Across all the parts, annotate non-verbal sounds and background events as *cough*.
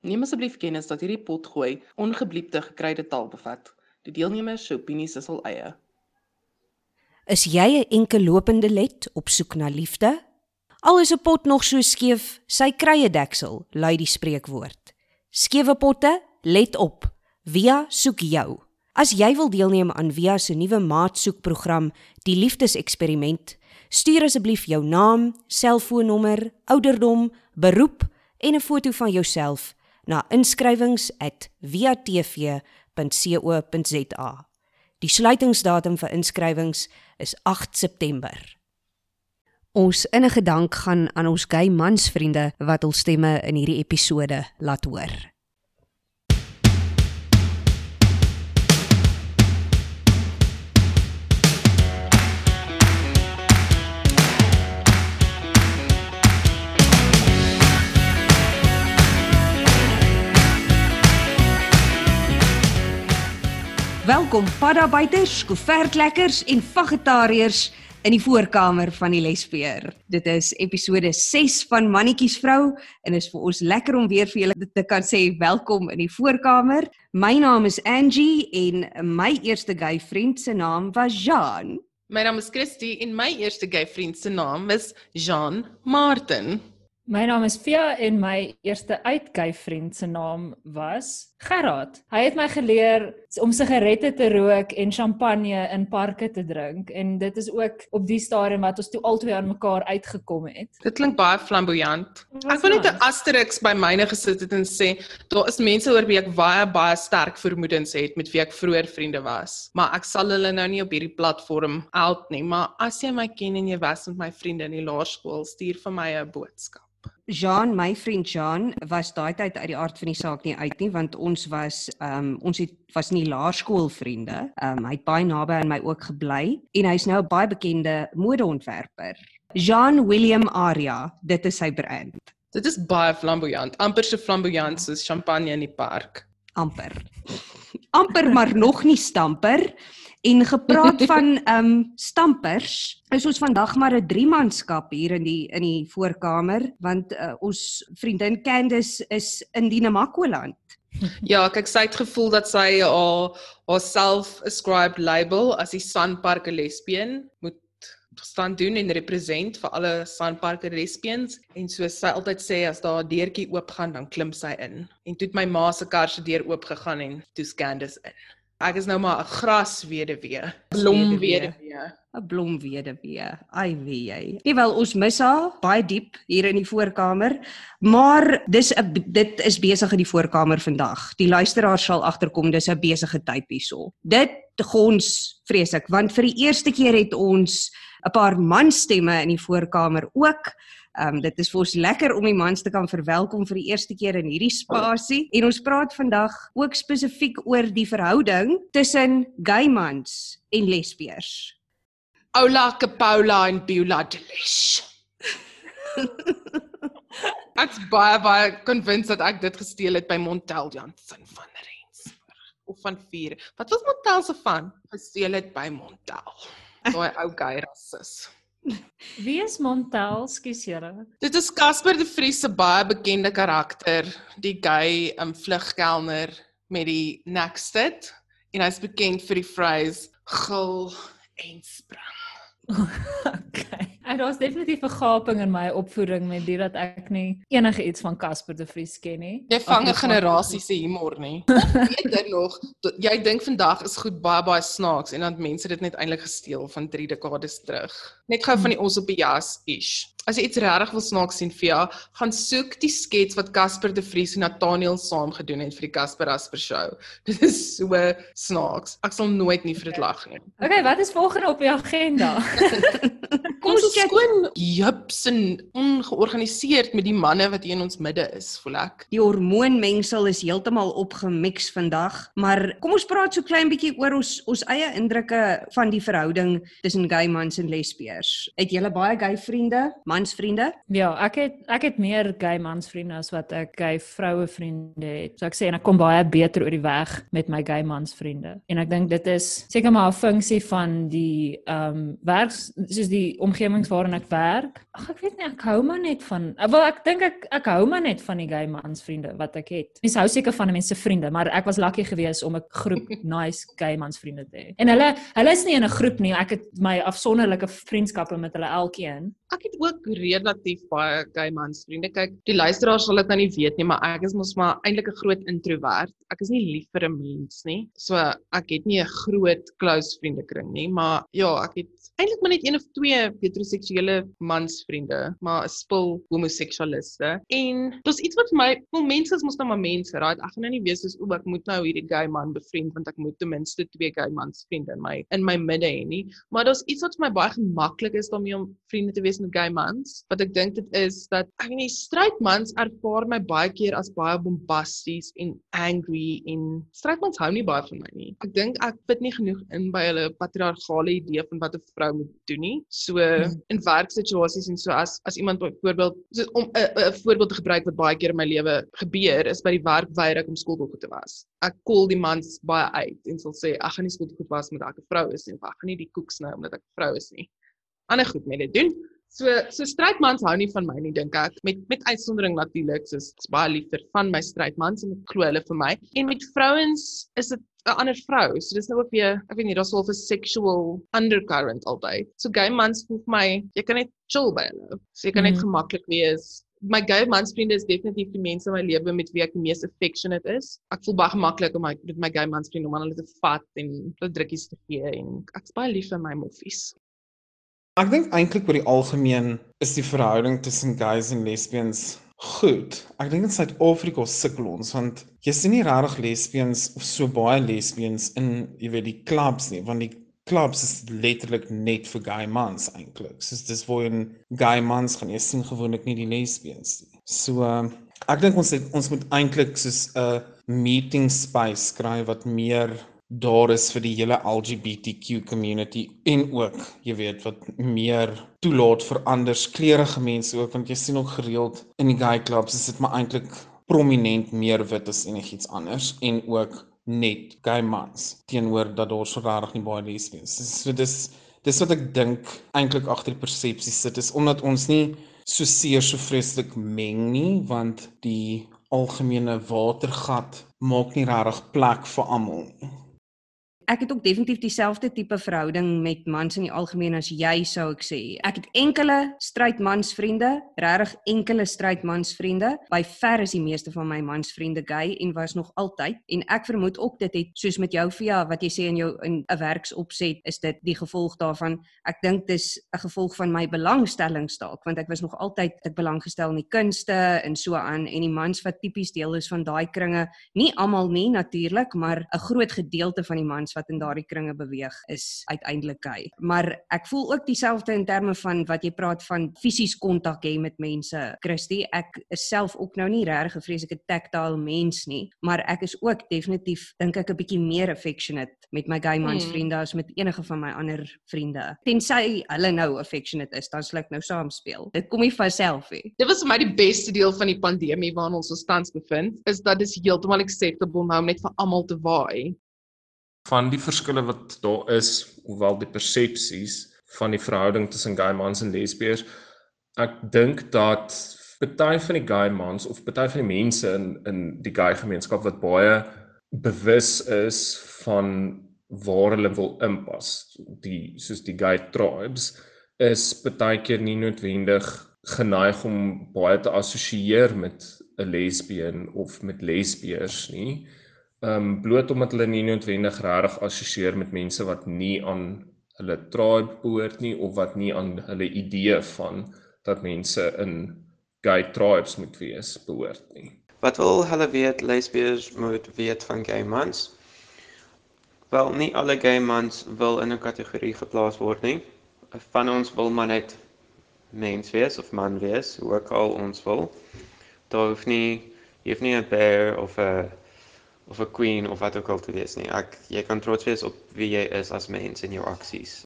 Neem asseblief kennis dat hierdie potgooi ongebliepte gekryde taal bevat. Die deelnemers se opinies is al eie. Is jy 'n enkellopende let op soek na liefde? Al is 'n pot nog so skeef, sy krye deksel, lui die spreekwoord. Skewe potte, let op. Via soek jou. As jy wil deelneem aan Via se nuwe maatsoekprogram, die Liefdeseksperiment, stuur asseblief jou naam, selfoonnommer, ouderdom, beroep en 'n foto van jouself na inskrywings@viatv.co.za. Die sluitingsdatum vir inskrywings is 8 September. Ons innige dank gaan aan ons gay mansvriende wat hul stemme in hierdie episode laat hoor. Welkom paddabuiters, koevertlekkers en vegetariërs in die voorkamer van die lesbeer. Dit is episode 6 van Mannetjies vrou en is vir ons lekker om weer vir julle te kan sê welkom in die voorkamer. My naam is Angie en my eerste gay vriend se naam was Jean. My naam is Christy en my eerste gay vriend se naam is Jean Martin. My naam is Fia en my eerste uitgey vriend se naam was Gerard. Hy het my geleer om sigarette te rook en champagne in parke te drink en dit is ook op die stadium wat ons toe albei aan mekaar uitgekom het. Dit klink baie flamboyant. Ek wil net 'n asterisk by myne gesit het en sê daar is mense oor wie ek baie baie sterk vermoedens het met wie ek vroeër vriende was, maar ek sal hulle nou nie op hierdie platform out nie, maar as jy my ken en jy was met my vriende in die laerskool, stuur vir my 'n boodskap. Jean, my vriend Jean, was daai tyd uit die aard van die saak nie uit nie want ons was ehm um, ons het was nie laerskoolvriende. Ehm um, hy het baie naby aan my ook gebly en hy's nou 'n baie bekende modeontwerper. Jean William Aria, dit is sy brand. Dit is baie flamboyant, amper so flamboyant soos champagne in die park. Amper. amper maar nog nie stamper. En gepraat van ehm um, stampers, is ons vandag maar 'n driemanskap hier in die in die voorkamer want uh, ons vriendin Candice is in die Namakwa-land. Ja, kyk sy het gevoel dat sy haar haar self-ascribed label as die Sunpark lesbien moet staan doen en represent vir alle Sunpark lesbians en soos sy altyd sê as daar 'n deurtjie oop gaan dan klim sy in. En toe het my ma se kar se deur oop gegaan en toe Candice in. Ek is nou maar 'n grasweduwee, blomweduwee. 'n Blomweduwee. Ai wie jy. Nie wel ons mis haar baie diep hier in die voorkamer, maar dis 'n dit is besig in die voorkamer vandag. Die luisteraar sal agterkom dis 'n besige tyd hierso. Dit gons vreeslik want vir die eerste keer het ons 'n paar manstemme in die voorkamer ook. Ehm um, dit is vir ons lekker om die mans te kan verwelkom vir die eerste keer in hierdie spasie en ons praat vandag ook spesifiek oor die verhouding tussen gay mans en lesbiers. Oula Capola en Beulah Delish. *laughs* Ek's baie baie convinced dat ek dit gesteel het by Montel Jansen van Rensburg of van Vier. Wat was Montel se van? Gesteel het by Montel. Daai ou gay rassis. Wie is Montel, skus julle? Dit is Casper de Vries se baie bekende karakter, die gay um vlugkelner met die nekstit en hy's bekend vir die phrase gil en sprang. *laughs* okay. En daar's definitief 'n gaping in my opvoeding met dit dat ek nie enige iets van Casper de Vries ken nie. Jy vang 'n generasie se humor nie. *laughs* Jy nog, jy dink vandag is goed baie baie snaaks en dan mense dit net eintlik gesteel van 3 dekades terug. Net gou van die ons op die jas ish as jy iets regtig wil snaaks sien via gaan soek die skets wat Casper de Vries en Nathaniel saam gedoen het vir die Casper Asper show. *laughs* Dit is so snaaks. Ek sal nooit nie vir dit lag nie. Okay, wat is volgende op die agenda? *laughs* Kom ons skoon jups en ongeorganiseerd met die manne wat hier in ons midde is, voel ek. Die hormoonmengsel is heeltemal opgemix vandag, maar kom ons praat so klein bietjie oor ons ons eie indrukke van die verhouding tussen gay mans en lesbiers. Het julle baie gay vriende? Mansvriende? Ja, ek het ek het meer gay mansvriende as wat ek gay vroue vriende het. So ek sê en ek kom baie beter oor die weg met my gay mansvriende. En ek dink dit is seker maar 'n funksie van die ehm um, werks soos die omgewings waarin ek werk. Ag ek weet nie, ek hou maar net van wel ek dink ek ek hou maar net van die gay mansvriende wat ek het. Mense hou seker van mense vriende, maar ek was lucky geweest om 'n groep *laughs* nice gay mansvriende te hê. En hulle hulle is nie in 'n groep nie. Ek het my afsonderlike vriendskappe met hulle elkeen. Ek het ook relatief baie gay mans vriende. Kyk, die luisteraars sal dit nou nie weet nie, maar ek is mos maar eintlik 'n groot introvert. Ek is nie lief vir 'n mens nie. So ek het nie 'n groot close vriendekring nie, maar ja, ek het eintlik maar net een of twee heteroseksuele mansvriende, maar 'n spul homoseksualiste. En dis iets wat vir my, wel mense is mos nou maar mense, right? Ek gaan nou nie weet soos o, ek moet nou hierdie gay man bevriend want ek moet ten minste twee gay mans vriende in my in my midde hê nie. Maar daar's iets wat vir my baie gemaklik is daarmee om vriende te wees met gay mans. Wat ek dink dit is dat ek nie straight mans ervaar my baie keer as baie bombasties en angry en straight mans hou nie baie van my nie. Ek dink ek fit nie genoeg in by hulle patriargale idee van wat 'n vrou moet doen nie. So hmm. in werksituasies en so as as iemand byvoorbeeld so om 'n 'n voorbeeld te gebruik wat baie keer in my lewe gebeur is by die werk weier ek om skoolboeke te was. Ek call die mans baie uit en sal sê ek gaan nie skoolboeke was met 'n vrou is nie. Ek gaan nie die koeks nou omdat ek 'n vrou is nie. Ander goed met dit doen. So so strydmans hou nie van my nie dink ek. Met met uitsondering natuurlik, soos ek's baie liefder van my strydmans en ek glo hulle vir my. En met vrouens is dit 'n ander vrou. So dis nou ook weer, ek weet nie, daar's wel 'n sexual undercurrent altyd. So gay mans voel vir my, jy kan net chill by hulle. So jy kan net mm. gemaklik wees. My gay mansvriende is definitief die mense in my lewe met wie ek die mees affectionate is. Ek voel baie gemaklik om my met my gay mansvriende om aan hulle te vat en hulle drukkies te gee en ek's baie lief vir my moffies. Ek dink eintlik oor die algemeen is die verhouding tussen gays en lesbians goed. Ek dink in Suid-Afrika sukkel ons want jy sien nie regtig lesbians of so baie lesbians in jy weet die clubs nie, want die clubs is letterlik net vir gay mans eintlik. Soos dis waar 'n gay mans gaan jy sien gewoonlik nie die lesbians nie. So uh, ek dink ons het, ons moet eintlik soos 'n meeting space skryf wat meer daar is vir die hele LGBTQ community en ook, jy weet, wat meer toelaat vir anders kleurige mense ook want jy sien ook gereeld in die gay clubs is dit maar eintlik prominent meer wit as enigiets anders en ook net gay mans teenoor dat daar so regtig nie baie lesbians is. So dis dis wat ek dink eintlik agter die persepsie sit is omdat ons nie so seer so vreeslik meng nie want die algemene watergat maak nie regtig plek vir almal nie ek het ook definitief dieselfde tipe verhouding met mans in die algemeen as jy sou ek sê. Ek het enkele strydmansvriende, regtig enkele strydmansvriende. By ver is die meeste van my mansvriende gay en was nog altyd en ek vermoed ook dit het soos met jou via wat jy sê in jou in 'n werksopset is dit die gevolg daarvan. Ek dink dis 'n gevolg van my belangstellings dalk want ek was nog altyd ek belang gestel in die kunste en so aan en die mans wat tipies deel is van daai kringe, nie almal nie natuurlik, maar 'n groot gedeelte van die mans wat in daardie kringe beweeg is uiteindelik hy. Maar ek voel ook dieselfde in terme van wat jy praat van fisies kontak hê met mense. Christy, ek is self ook nou nie regtig 'n vreeslike tactile mens nie, maar ek is ook definitief dink ek 'n bietjie meer affectionate met my gay mans hmm. vriende as met enige van my ander vriende. Tensy hulle nou affectionate is, dan sal ek nou saam speel. Dit kom nie van self nie. Dit was vir my die beste deel van die pandemie waarin ons ons tans bevind, is dat dit heeltemal acceptable nou net vir almal te waai van die verskille wat daar is, hoewel die persepsies van die verhouding tussen gay mans en lesbiërs, ek dink dat party van die gay mans of party van die mense in in die gay gemeenskap wat baie bewus is van waar hulle wil inpas, die soos die gay tribes is partykeer nie noodwendig geneig om baie te assosieer met 'n lesbien of met lesbiërs nie ehm um, bloot omdat hulle nie noodwendig regtig assosieer met mense wat nie aan hulle tribe behoort nie of wat nie aan hulle idee van dat mense in gay tribes moet wees behoort nie. Wat wil hulle weet lesbiers moet weet van gay mans? Wel, nie alle gay mans wil in 'n kategorie geplaas word nie. Van ons wil maar net mens wees of man wees, hoe ook al ons wil. Daar hoef nie jy hoef nie 'n bear of 'n of 'n queen of wat ook al te wees nie. Ek jy kan trots wees op wie jy is as mens en jou aksies.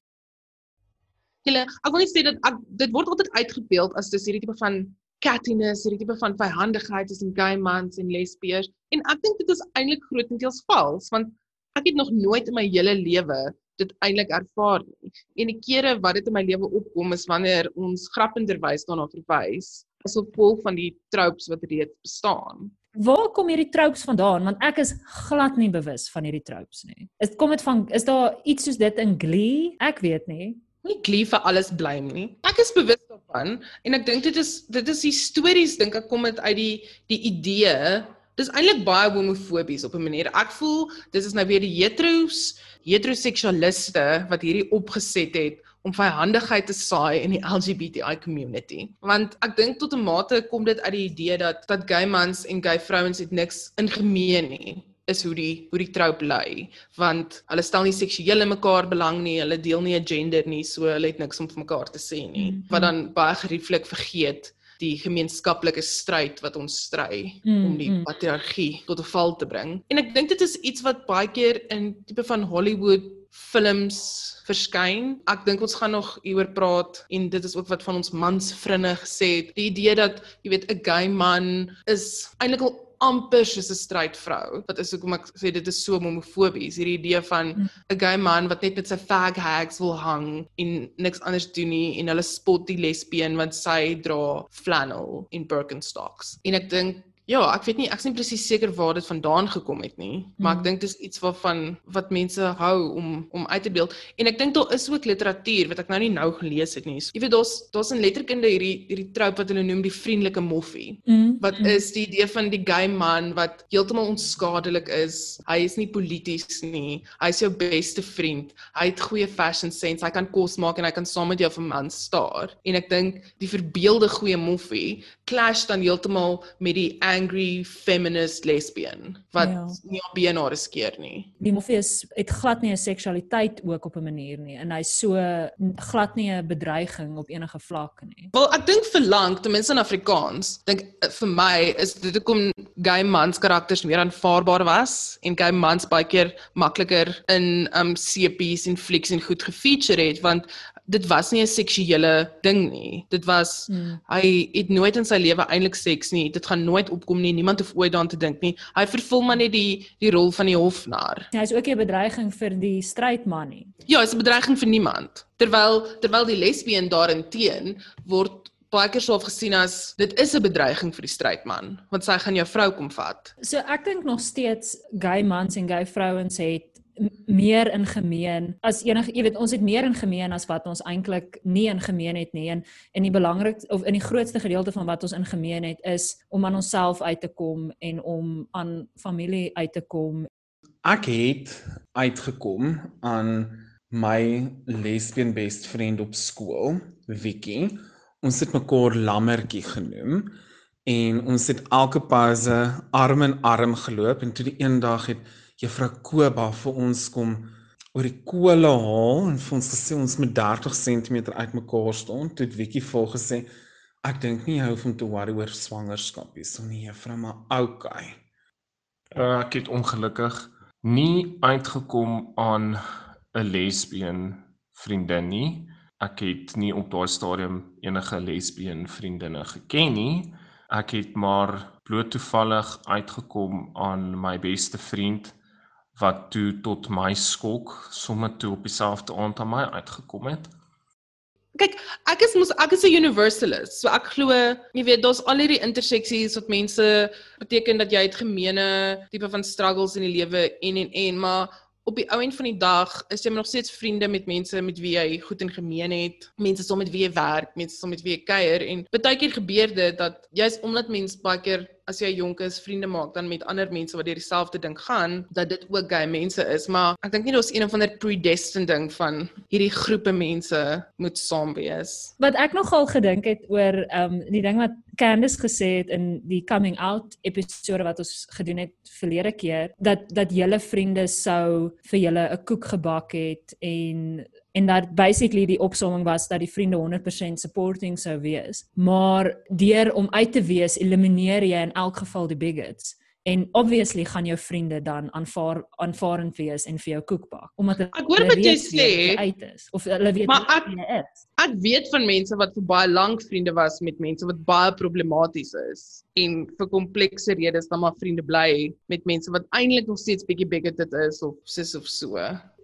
Julle, ek wil net sê dat ek, dit word altyd uitgebeeld as dis hierdie tipe van cattiness, hierdie tipe van vyhandigheid tussen gay mans en lesbiers en ek dink dit is eintlik grootendeels vals want ek het nog nooit in my hele lewe dit eintlik ervaar nie. En die kere wat dit in my lewe opkom is wanneer ons grappenderwys daarna verwys as gevolg van die tropes wat reeds bestaan. Waar kom hierdie tropes vandaan? Want ek is glad nie bewus van hierdie tropes nie. Is kom dit van is daar iets soos dit in Glee? Ek weet nie. Nie Glee vir alles blame nie. Ek is bewus daarvan en ek dink dit is dit is histories dink ek kom dit uit die die idee Dis eintlik baie homofobies op 'n manier. Ek voel dis is nou weer die heteros, heteroseksualiste wat hierdie opgeset het om vyhandigheid te saai in die LGBTI community. Want ek dink tot 'n mate kom dit uit die idee dat dat gay mans en gay vrouens het niks in gemeen nie is hoe die hoe die trope lê want hulle stel nie seksueel in mekaar belang nie hulle deel nie 'n gender nie so hulle het niks om vir mekaar te sê nie mm -hmm. wat dan baie gerieflik vergeet die gemeenskaplike stryd wat ons stry mm, om die mm. patriargie tot 'n val te bring. En ek dink dit is iets wat baie keer in tipe van Hollywood films verskyn. Ek dink ons gaan nog hieroor praat en dit is ook wat van ons mans vrinne gesê het. Die idee dat jy weet 'n gay man is eintlik al amper soos 'n strydvrou. Wat is hoekom ek sê dit is so homofobies, hierdie idee van mm. 'n gay man wat net met sy fag hags wil hang en niks anders doen nie en hulle spot die lesbien want sy dra flannel in Birkenstocks. En ek dink Ja, ek weet nie, ek is nie presies seker waar dit vandaan gekom het nie, maar ek hmm. dink dit is iets waarvan wat mense hou om om uit te beeld. En ek dink daar is ook literatuur wat ek nou nie nou gelees het nie. So, jy weet daar's daar's in letterkunde hierdie hierdie trope wat hulle noem die vriendelike moffie. Mm. Wat mm. is die idee van die gay man wat heeltemal onskadelik is. Hy is nie polities nie. Hy is jou beste vriend. Hy het goeie fashion sense. Hy kan kos maak en hy kan saam met jou vir man staar. En ek dink die verbeelde goeie moffie clash dan heeltemal met die angry feminist lesbian wat ja. nie op BNR skeer nie. Die Morpheus het glad nie 'n seksualiteit ook op 'n manier nie en hy's so glad nie 'n bedreiging op enige vlak nie. Wel, ek dink vir lank, ten minste in Afrikaans, dink eh, vir my is dit hoekom gay mans karakters meer aanvaarbaar was en gay mans baie keer makliker in um CP's en flieks en goed gefeature het want dit was nie 'n seksuele ding nie. Dit was hmm. hy het nooit in sy lewe eintlik seks nie. Dit gaan nooit opkom nie. Niemand hoef ooit daaraan te dink nie. Hy vervul maar net die die rol van die hofnar. Ja, hy is ook 'n bedreiging vir die strydman nie. Ja, hy is 'n bedreiging vir niemand. Terwyl terwyl die lesbien daarin teen word baie keer soof gesien as dit is 'n bedreiging vir die strydman want sy gaan jou vrou kom vat. So ek dink nog steeds gay mans en gay vrouens het meer in gemeen as enige jy weet ons het meer in gemeen as wat ons eintlik nie in gemeen het nie en en die belangrikste of in die grootste gedeelte van wat ons in gemeen het is om aan onsself uit te kom en om aan familie uit te kom. Ek het uitgekom aan my lesbien best friend op skool, Vicky. Ons het mekaar lammertjie genoem en ons het elke pause arm in arm geloop en toe die eendag het juffrou Koba vir ons kom oor die kole haal en vir ons gesê ons moet 30 cm uitmekaar staan. Toe het Wiekie vol gesê ek dink nie jy hoef om te worry oor swangerskap nie. So nee juffrou, maar okay. Uh, ek het ongelukkig nie uitgekom aan 'n lesbien vriendin nie. Ek het nie op daai stadium enige lesbien vriendinne geken nie. Ek het maar bloot toevallig uitgekom aan my beste vriend wat toe tot my skok sommer toe op dieselfde aand aan my uitgekom het. Kyk, ek is mos ek is 'n universalist. So ek glo, jy weet, daar's al hierdie interseksies wat mense beteken dat jy het gemeene tipe van struggles in die lewe en en en, maar op die ou end van die dag is jy nog steeds vriende met mense met wie jy goed in gemeen het, mense saam met wie jy werk, mense saam met wie jy kuier en baie keer gebeur dit dat jy's omdat mense baie keer as jy jonk is, vriende maak dan met ander mense wat deur dieselfde ding gaan, dat dit ook gay mense is, maar ek dink nie daar's een of ander predestined ding van hierdie groepe mense moet saam wees. Wat ek nogal gedink het oor ehm um, die ding wat Candice gesê het in die coming out episode wat ons gedoen het verlede keer, dat dat julle vriende sou vir julle 'n koek gebak het en en dat basically die opsomming was dat die vriende 100% supporting sou wees maar deur om uit te wees elimineer jy in elk geval die bigots en obviously gaan jou vriende dan aanvaar aanvaarend wees en vir jou koek bak omdat Ek hoor wat jy sê, uit is of hulle weet Maar ek- is. Ek weet van mense wat vir baie lank vriende was met mense wat baie problematies is en vir komplekse redes dan maar vriende bly met mense wat eintlik nog steeds bietjie bigoted is of sis of so.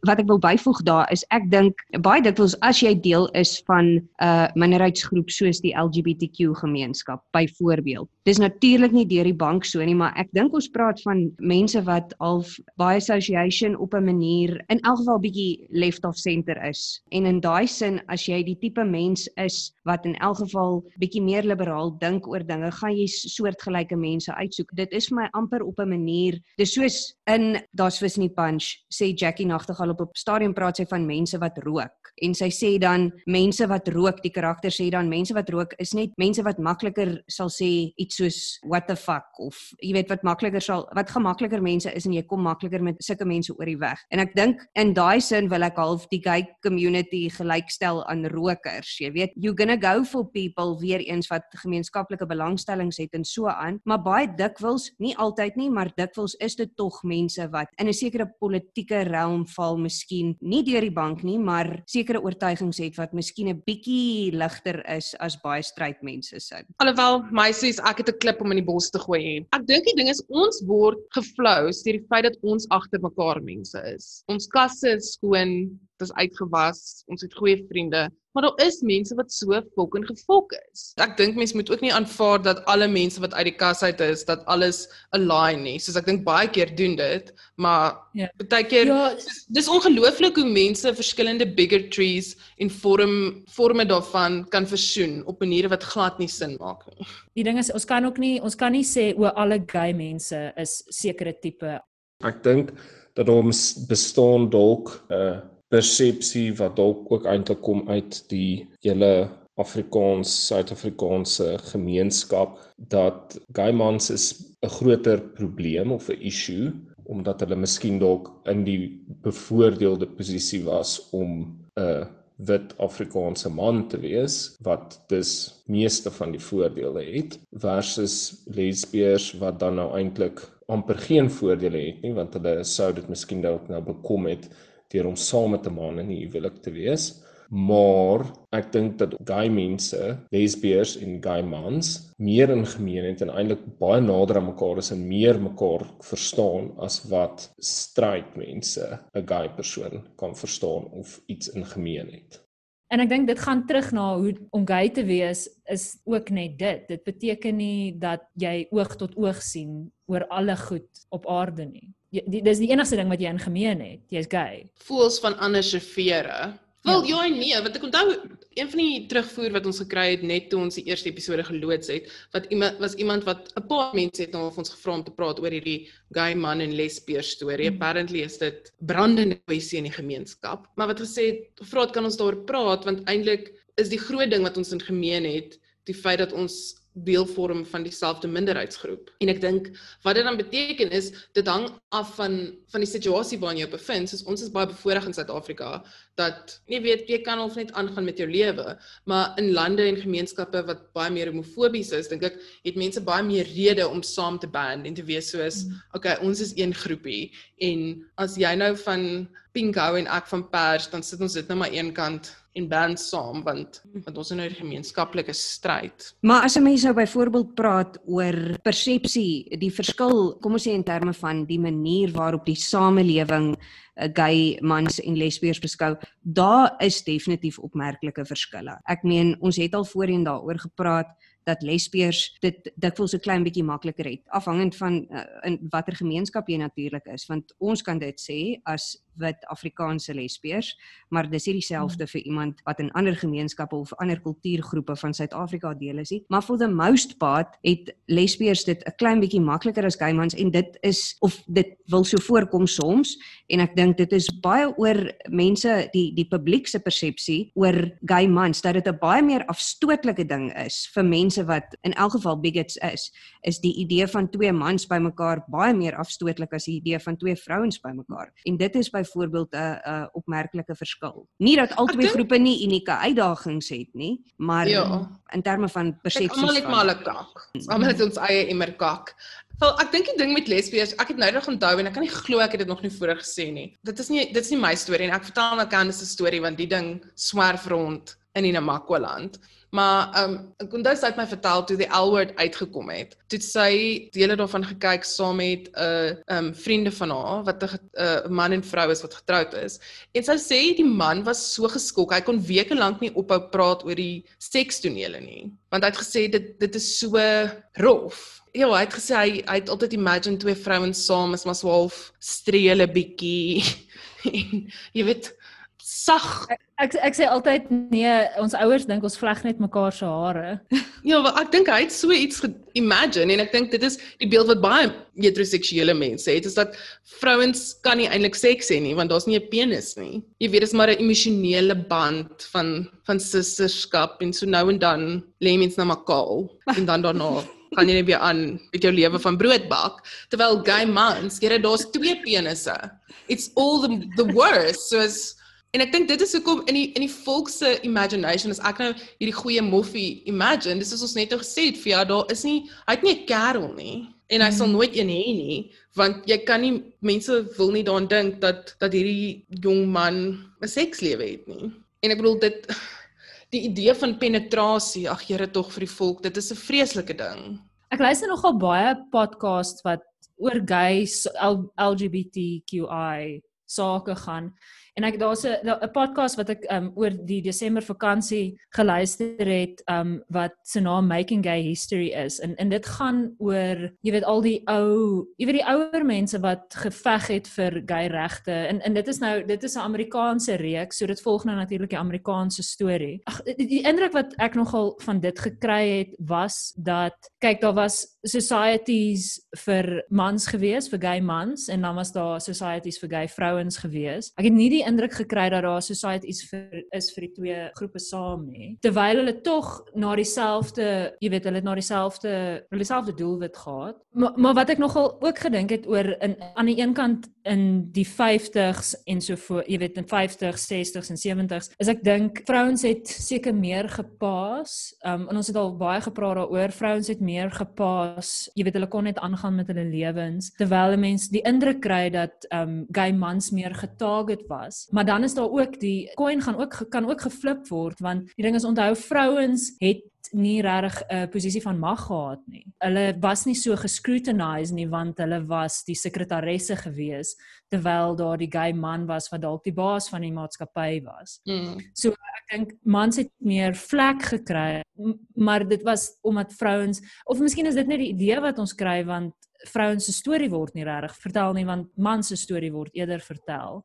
Wat ek wil byvoeg daar is ek dink baie dikwels as jy deel is van 'n uh, minderheidsgroep soos die LGBTQ gemeenskap byvoorbeeld. Dis natuurlik nie deur die bank so nie, maar ek dink ons praat van mense wat al baie association op 'n manier in elk geval bietjie left of center is. En in daai sin as jy die tipe mens is wat in elk geval bietjie meer liberaal dink oor dinge, gaan jy soortgelyke mense uitsoek. Dit is vir my amper op 'n manier, dis soos in daar's vis in die punch, sê Jackie Nagtegaal op 'n stadium praat sy van mense wat rook en sy sê dan mense wat rook, die karakter sê dan mense wat rook is net mense wat makliker sal sê iets soos what the fuck of jy weet wat makliker sal wat gemakliker mense is en jy kom makliker met sulke mense oor die weg. En ek dink in daai sin wil ek half die gay community gelykstel aan rokers. Jy weet, you gonna go for people weer eens wat gemeenskaplike belangstellings het en so aan, maar baie dikwels, nie altyd nie, maar dikwels is dit tog mense wat in 'n sekere politieke realm val, miskien nie deur die bank nie, maar sekere oortuigings het wat miskien 'n bietjie ligter is as baie stryd mense se. Alhoewel my sê ek het 'n klip om in die bos te gooi. Ek dink die ding is ons word geflous deur die feit dat ons agter mekaar mense is. Ons kasse is skoon, dit is uitgewas, ons het goeie vriende, maar daar is mense wat so fucking gefok is. Ek dink mense moet ook nie aanvaar dat alle mense wat uit die kas uit is, dat alles align nie. Soos ek dink baie keer doen dit, maar Ja. baie keer Ja, Dis- Dis ongelooflik hoe mense verskillende bigotries en vorm forme daarvan kan versoen op maniere wat glad nie sin maak nie. die ding is ons kan ook nie ons kan nie sê o alle gay mense is sekere tipe Ek dink dat daar mis- bestaan dalk 'n persepsie wat dalk ook eintlik kom uit die hele Afrikaans Suid-Afrikaanse gemeenskap dat gay mans is 'n groter probleem of 'n issue omdat hulle miskien dalk in die bevoordeelde posisie was om 'n wit Afrikaanse man te wees wat dus meeste van die voordele het versus lesbiërs wat dan nou eintlik amper geen voordele het nie want hulle sou dit miskien dalk nou bekom het deur om saam met 'n man in die huwelik te wees. Maar ek dink dat gay mense, lesbiërs en gay mans meer in gemeen het en eintlik baie nader aan mekaar is en meer mekaar verstaan as wat stryd mense 'n gay persoon kan verstaan of iets in gemeen het. En ek dink dit gaan terug na hoe om gay te wees is ook net dit. Dit beteken nie dat jy oog tot oog sien oor alle goed op aarde nie. Jy, die, dis die enigste ding wat jy in gemeen het. Jy's gay. Voels van ander se vere. Wel Ja. ja en nee, want ek onthou een van die terugvoer wat ons gekry het net toe ons die eerste episode geloods het, wat iemand was iemand wat 'n paar mense het nou of ons gevra om te praat oor hierdie gay man en lesbier storie. Mhm. Apparently is dit brandende kwessie in die gemeenskap. Maar wat gesê het, vra het kan ons daaroor praat want eintlik is die groot ding wat ons in gemeen het die feit dat ons deel vorm van dieselfde minderheidsgroep. En ek dink wat dit dan beteken is dit hang af van van die situasie waarin jy bevind. Soos ons is baie bevoordeel in Suid-Afrika dat jy weet jy kan of net aangaan met jou lewe, maar in lande en gemeenskappe wat baie meer homofobies is, dink ek het mense baie meer rede om saam te band en te wees soos Mm. okay, ons is een groepie en as jy nou van pink hou en ek van pers, dan sit ons dit nou maar een kant en band saam want want ons is nou 'n gemeenskaplike stryd. Maar as 'n mens nou byvoorbeeld praat oor persepsie, die verskil, kom ons sê in terme van die manier waarop die samelewing uh, gay mans en lesbiërs beskou, daar is definitief opmerklike verskille. Ek meen, ons het al voorheen daaroor gepraat dat lesbiërs dit dikwels 'n klein bietjie makliker het afhangend van uh, in watter gemeenskap jy natuurlik is want ons kan dit sê as wit Afrikaanse lesbiërs maar dis nie dieselfde vir iemand wat in ander gemeenskappe of ander kultuurgroepe van Suid-Afrika deel is nie. Maar for the most part het lesbiërs dit 'n klein bietjie makliker as gay mans en dit is of dit wil so voorkom soms en ek dink dit is baie oor mense die die publiek se persepsie oor gay mans dat dit 'n baie meer afstootlike ding is vir mense wat in elk geval bigots is is die idee van twee mans bymekaar baie meer afstootlik as die idee van twee vrouens bymekaar en dit is byvoorbeeld 'n 'n opmerklike verskil nie dat al twee groepe nie unieke uitdagings het nie maar Ja. in terme van persepsies almal het maar 'n kak. Almal het ons eie immer kak. Wel, ek dink die ding met lesbies, ek het nou nog onthou en ek kan nie glo ek het dit nog nie voorheen gesê nie. Dit is nie dit is nie my storie en ek vertel nou Candice se storie want die ding swerf rond in die Namakwa-land. Maar ehm um, ek onthou sy het my vertel toe die L-word uitgekom het. Toe sy dele daarvan gekyk saam met 'n uh, ehm um, vriende van haar wat 'n uh, man en vrou is wat getroud is. En sy sê die man was so geskok, hy kon weke lank nie ophou praat oor die sekstonele nie. Want hy het gesê dit dit is so rof. Ja, hy het gesê hy hy het altyd imagine twee vrouens saam is maar so half strele bietjie. *laughs* en jy weet sag Ek ek sê altyd nee, ons ouers dink ons vleg net mekaar se hare. *laughs* Ja, maar ek dink hy het so iets imagine en ek dink dit is die beeld wat baie heteroseksuele mense het is dat vrouens kan nie eintlik seks hê nie want daar's nie 'n penis nie. Jy weet dis maar 'n emosionele band van van sisterskap en so nou en dan lê mens na mekaar en dan daarna *laughs* kan jy net weer aan met jou lewe van brood bak terwyl gay mans, jy daar's twee penisse. It's all the the worst. So as En ek dink dit is hoekom in die in die volk se imagination as ek nou hierdie goeie moffie imagine, dis is ons net nou gesê het vir jou daar is nie hy het nie 'n kerel nie en hy sal Mhm. nooit een hê nie want jy kan nie mense wil nie daaraan dink dat dat hierdie jong man 'n sekslewe het nie. En ek bedoel dit die idee van penetrasie, ag Here tog vir die volk, dit is 'n vreeslike ding. Ek luister nogal baie podcasts wat oor gays L- LGBTQI sake gaan. En ek daar's 'n podcast wat ek um oor die Desember vakansie geluister het um wat se naam Making Gay History is. En en dit gaan oor jy weet al die ou, jy weet die ouer mense wat geveg het vir gay regte. En en dit is nou dit is 'n Amerikaanse reeks, so dit volg nou natuurlik die Amerikaanse storie. Ag die, die indruk wat ek nogal van dit gekry het was dat kyk daar was societies vir mans gewees, vir gay mans en dan was daar societies vir gay vrouens gewees. Ek het nie die indruk gekry dat daar societies vir is vir die twee groepe saam nie. Terwyl hulle tog na dieselfde, jy weet, hulle het na dieselfde hulle dieselfde doelwit gehad. Maar maar wat ek nogal ook gedink het oor in aan die een kant in die 50s en so voor, jy weet in 50s, 60s en 70s, is ek dink vrouens het seker meer gepaas. Um en ons het al baie gepraat daaroor. Vrouens het meer gepaas. Jy weet hulle kon net aangaan met hulle lewens terwyl 'n mens die indruk kry dat um gay mans meer getarget was. Maar dan is daar ook die coin gaan ook kan ook geflip word want die ding is onthou vrouens het nie regtig 'n posisie van mag gehad nie. Hulle was nie so gescrutinized nie want hulle was die sekretaresse gewees terwyl daar die gay man was wat dalk die baas van die maatskappy was. Mm. So ek dink mans het meer vlek gekry, maar dit was omdat vrouens of miskien is dit net die idee wat ons kry want vrouens se storie word nie regtig vertel nie want mans se storie word eerder vertel.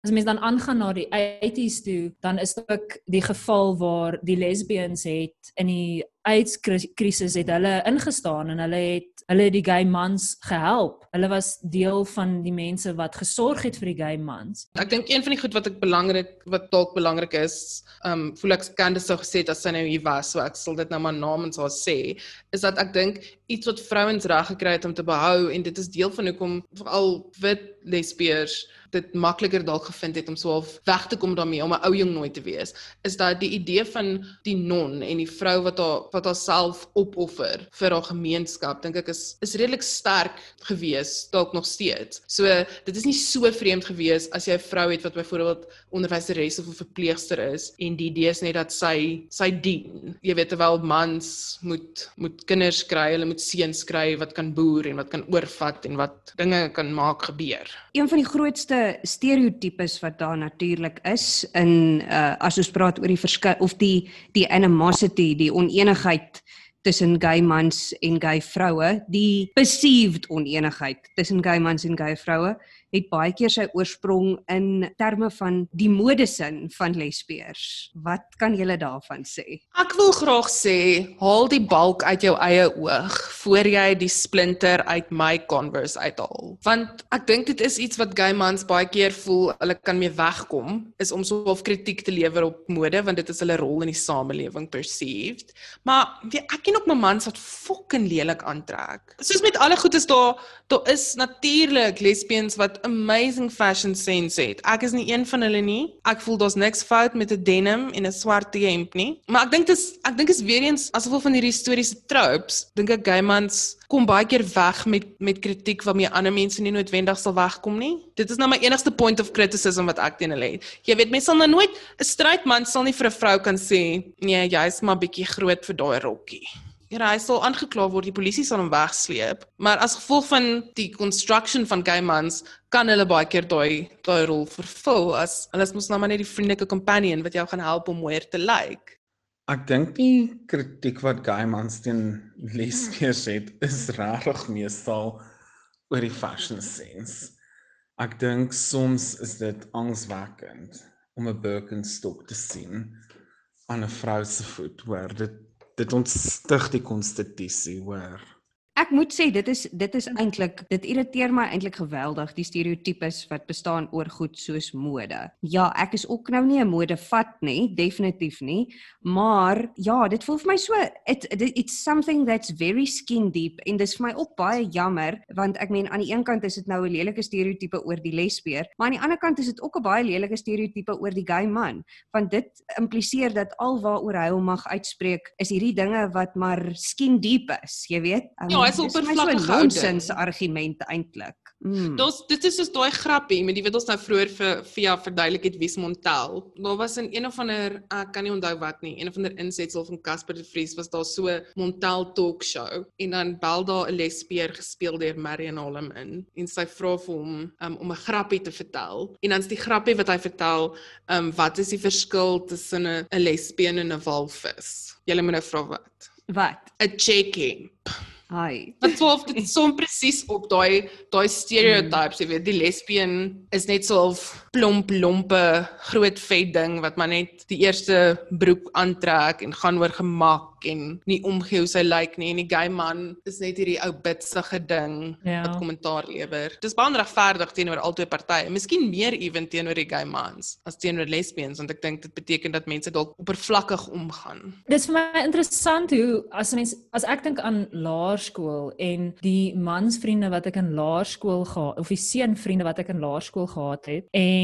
As mens dan aangaan na die 80s toe, dan is dit ook die geval waar die lesbians het in die AIDS kri- krisis het hulle ingestaan en hulle het hulle het die gay mans gehelp. Hulle was deel van die mense wat gesorg het vir die gay mans. Ek dink een van die goed wat ek belangrik wat dalk belangrik is, um voel ek Candice sou gesê as sy nou hier was, so ek sal dit nou maar namens haar sê, is dat ek dink iets wat vrouens reg gekry het om te behou en dit is deel van hoekom veral wit lesbiërs dit makliker dalk gevind het om so half weg te kom daarmee om 'n ou jong nooit te wees, is dat die idee van die non en die vrou wat haar wat haarself opoffer vir haar gemeenskap, dink ek is is redelik sterk gewees, dalk nog steeds. So dit is nie so vreemd gewees as jy 'n vrou het wat byvoorbeeld onderwyseres of 'n verpleegster is en die idee is net dat sy sy dien. Jy weet terwyl mans moet moet kinders kry, hulle moet seuns kry wat kan boer en wat kan oorvat en wat dinge kan maak gebeur. Een van die grootste stereotypes wat daar natuurlik is in uh as ons praat oor die verskil of die die animosity, die oneenigheid tussen gay mans en gay vroue, die perceived oneenigheid tussen gay mans en gay vroue het baie keer sy oorsprong in terme van die modesin van lesbiërs. Wat kan julle daarvan sê? Ek wil graag sê, haal die balk uit jou eie oog voor jy die splinter uit my Converse uithaal. Want ek dink dit is iets wat gay mans baie keer voel hulle kan mee wegkom, is om so half kritiek te lewer op mode want dit is hulle rol in die samelewing perceived. Maar weet ek ken ook my mans wat fucking lelik aantrek. Soos met alle goed is daar daar is natuurlik lesbians wat wat amazing fashion sense het. Ek is nie een van hulle nie. Ek voel daar's niks fout met 'n denim en 'n swart hemp nie. Maar ek dink dis ek dink is weer eens asof van hierdie historiese tropes. Dink ek gay mans kom baie keer weg met met kritiek waarmee ander mense nie noodwendig sal wegkom nie. Dit is nou my enigste point of criticism wat ek teen hulle het. Jy weet mense sal nou nooit 'n straight man sal nie vir 'n vrou kan sê, "Nee, jy's maar bietjie groot vir daai rokkie." Ja, hy sal aangekla word, die polisie sal hom wegsleep, maar as gevolg van die construction van gay mans kan hulle baie keer daai daai rol vervul as hulle is mos nou maar net die vriendelike companion wat jou gaan help om mooier te lyk. Like. Ek dink die kritiek wat gay mans teen lesbiers het is regtig meestal oor die fashion sense. Ek dink soms is dit angswekkend om 'n Birkenstock te sien aan 'n vrou se voet, hoor. Dit dit ontstig die konstitusie, hoor. Ek moet sê dit is dit is eintlik dit irriteer my eintlik geweldig die stereotypes wat bestaan oor goed soos mode. Ja, ek is ook nou nie 'n modevat nie, definitief nie, maar ja, dit voel vir my so it, it it's something that's very skin deep en dis vir my ook baie jammer want ek meen aan die een kant is dit nou 'n lelike stereotype oor die lesbier, maar aan die ander kant is dit ook 'n baie lelike stereotype oor die gay man, want dit impliseer dat alwaaroor hy hom mag uitspreek is hierdie dinge wat maar skin deep is, jy weet. Um, Ja, is oppervlakkig so 'n nonsens argument eintlik. Mm. Dis dit is soos daai grappie met die wat ons nou vroeër vir via verduidelik het wie's Montel. Daar was in een of ander ek kan nie onthou wat nie, een of ander insetsel van Casper de Vries was daar so Montel talk show en dan bel daar 'n lesbier gespeel deur Marion Holm in en sy vra vir hom um, om 'n grappie te vertel. En dan's die grappie wat hy vertel, um, wat is die verskil tussen 'n 'n lesbien en 'n walvis? Julle moet nou vra wat. Wat? 'n Check-in. Hi. Dit of dit *laughs* som presies op daai daai stereotypes, jy weet, die lesbien is net so 'n plomp lompe groot vet ding wat maar net die eerste broek aantrek en gaan oor gemak en nie omgee hoe sy lyk nie en die gay man is net hierdie ou bitsige ding Ja. wat kommentaar lewer. Dis baie onregverdig teenoor albei partye. Miskien meer ewen teenoor die gay mans as teenoor lesbians want ek dink dit beteken dat mense dalk oppervlakkig omgaan. Dis vir my interessant hoe as mens as ek dink aan laerskool en die mansvriende wat ek in laerskool gehad of die seunvriende wat ek in laerskool gehad het en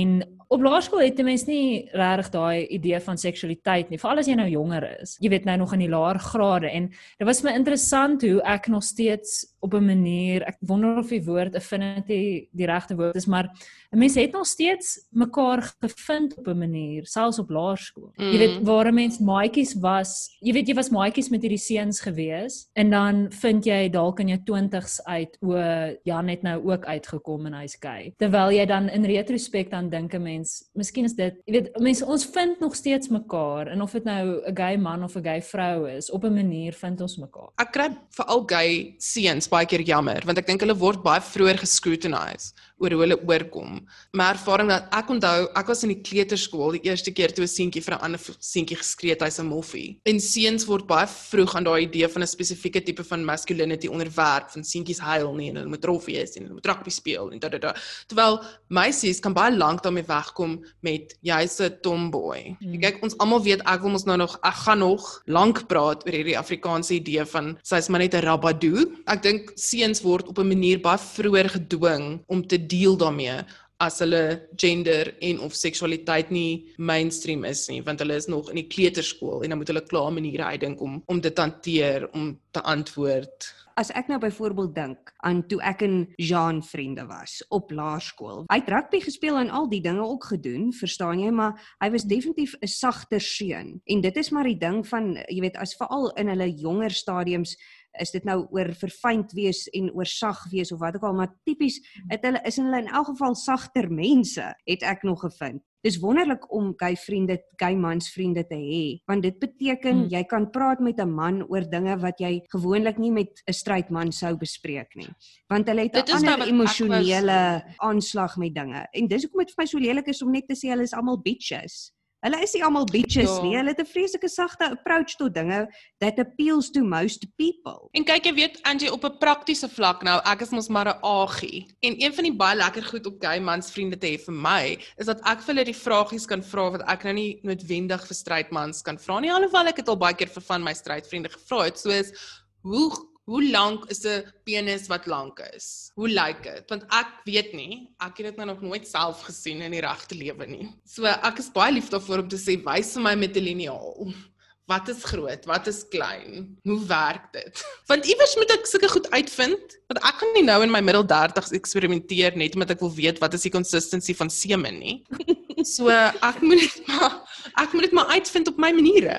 op laerskool het 'n mens nie regtig daai idee van seksualiteit nie, veral as jy nou jonger is. Jy weet nou nog in die laer grade en dit was my interessant hoe ek nog steeds op 'n manier, ek wonder of die woord affinity die regte woord is, maar 'n mens het nog steeds mekaar gevind op 'n manier, selfs op laerskool. Mm. Jy weet waar 'n mens maatjies was, jy weet jy was maatjies met hierdie seuns gewees en dan vind jy dalk in jou 20's uit o Jan het nou ook uitgekom en hy's gay. Terwyl jy dan in retrospek dan dink 'n mens, miskien is dit, jy weet mense ons vind nog steeds mekaar en of dit nou 'n gay man of 'n gay vrou is, op 'n manier vind ons mekaar. Ek kry veral gay seuns baie keer jammer want ek dink hulle word baie vroeër gescrutinize oor hoe hulle oorkom. My ervaring dat ek onthou, ek was in die kleuterskool die eerste keer toe 'n seentjie vir 'n ander seentjie geskree het hy's 'n moffie. En seuns word baie vroeg aan daai idee van 'n spesifieke tipe van masculinity onderwerp, van seentjies huil nie en hulle moet rof wees en hulle moet rugby speel en da da da. Terwyl meisies kan baie lank daarmee wegkom met jy's 'n tomboy. Mm. Kyk, ons almal weet ek wil mos nou nog ek gaan nog lank praat oor hierdie Afrikaanse idee van sy's maar net 'n rabadoo. Ek dink seuns word op 'n manier baie vroeër gedwing om te deel daarmee as hulle gender en of seksualiteit nie mainstream is nie want hulle is nog in die kleuterskool en dan moet hulle klaar maniere uitdink om om dit te hanteer om te antwoord. As ek nou byvoorbeeld dink aan toe ek en Jean vriende was op laerskool. Hy het rugby gespeel en al die dinge ook gedoen, verstaan jy, maar hy was definitief 'n sagter seun. En dit is maar die ding van jy weet as veral in hulle jonger stadiums is dit nou oor verfynd wees en oor sag wees of wat ook al maar tipies het hulle is hulle in elk geval sagter mense het ek nog gevind. Dis wonderlik om gay vriende, gay mans vriende te hê, want dit beteken hmm. jy kan praat met 'n man oor dinge wat jy gewoonlik nie met 'n straight man sou bespreek nie. Want hulle het 'n nou ander wat ek was- emosionele aanslag met dinge. En dis hoekom dit vir my so lelik is om net te sê hulle is almal bitches. Hulle is nie almal bitches Ja. nie. Hulle het 'n vreeslike sagte approach tot dinge that appeals to most people. En kyk jy weet Angie op 'n praktiese vlak nou, ek is mos maar 'n agie. En een van die baie lekker goed op gay mans vriende te hê vir my is dat ek vir hulle die vragies kan vra wat ek nou nie noodwendig vir straight mans kan vra nie, alhoewel ek dit al baie keer vir van my straight vriende gevra het, soos hoe Hoe lank is 'n penis wat lank is? Hoe lyk dit? Want ek weet nie, ek het dit nou nog nooit self gesien in die regte lewe nie. So ek is baie lief daarvoor om te sê wys vir my met 'n liniaal. Wat is groot? Wat is klein? Hoe werk dit? Want iewers moet ek sulke goed uitvind. Want ek gaan nie nou in my middel 30s eksperimenteer net omdat ek wil weet wat is die consistency van semen nie. *laughs* So ek moet dit maar ek moet dit maar uitvind op my maniere.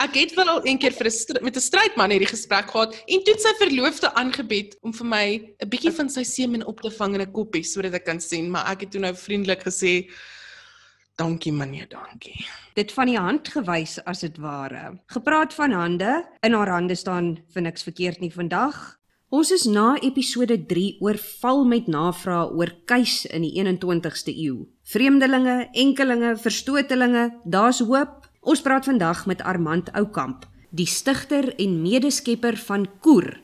Ek het wel al een keer vir 'n met 'n strydman hierdie gesprek gehad en toe sy verloofde aangebied om vir my 'n bietjie van sy semen op te vang in 'n koppie sodat ek kan sien, maar ek het toe nou vriendelik gesê dankie meneer, dankie. Dit van die hand gewys as dit ware. Gepraat van hande, in haar hande staan vir niks verkeerd nie vandag. Ons is na episode 3 oorval met navrae oor keis in die 21ste eeu. Vreemdelinge, enkelinge, verstotelinge, daar's hoop. Ons praat vandag met Armand Oukamp, die stigter en medeskepper van Koer,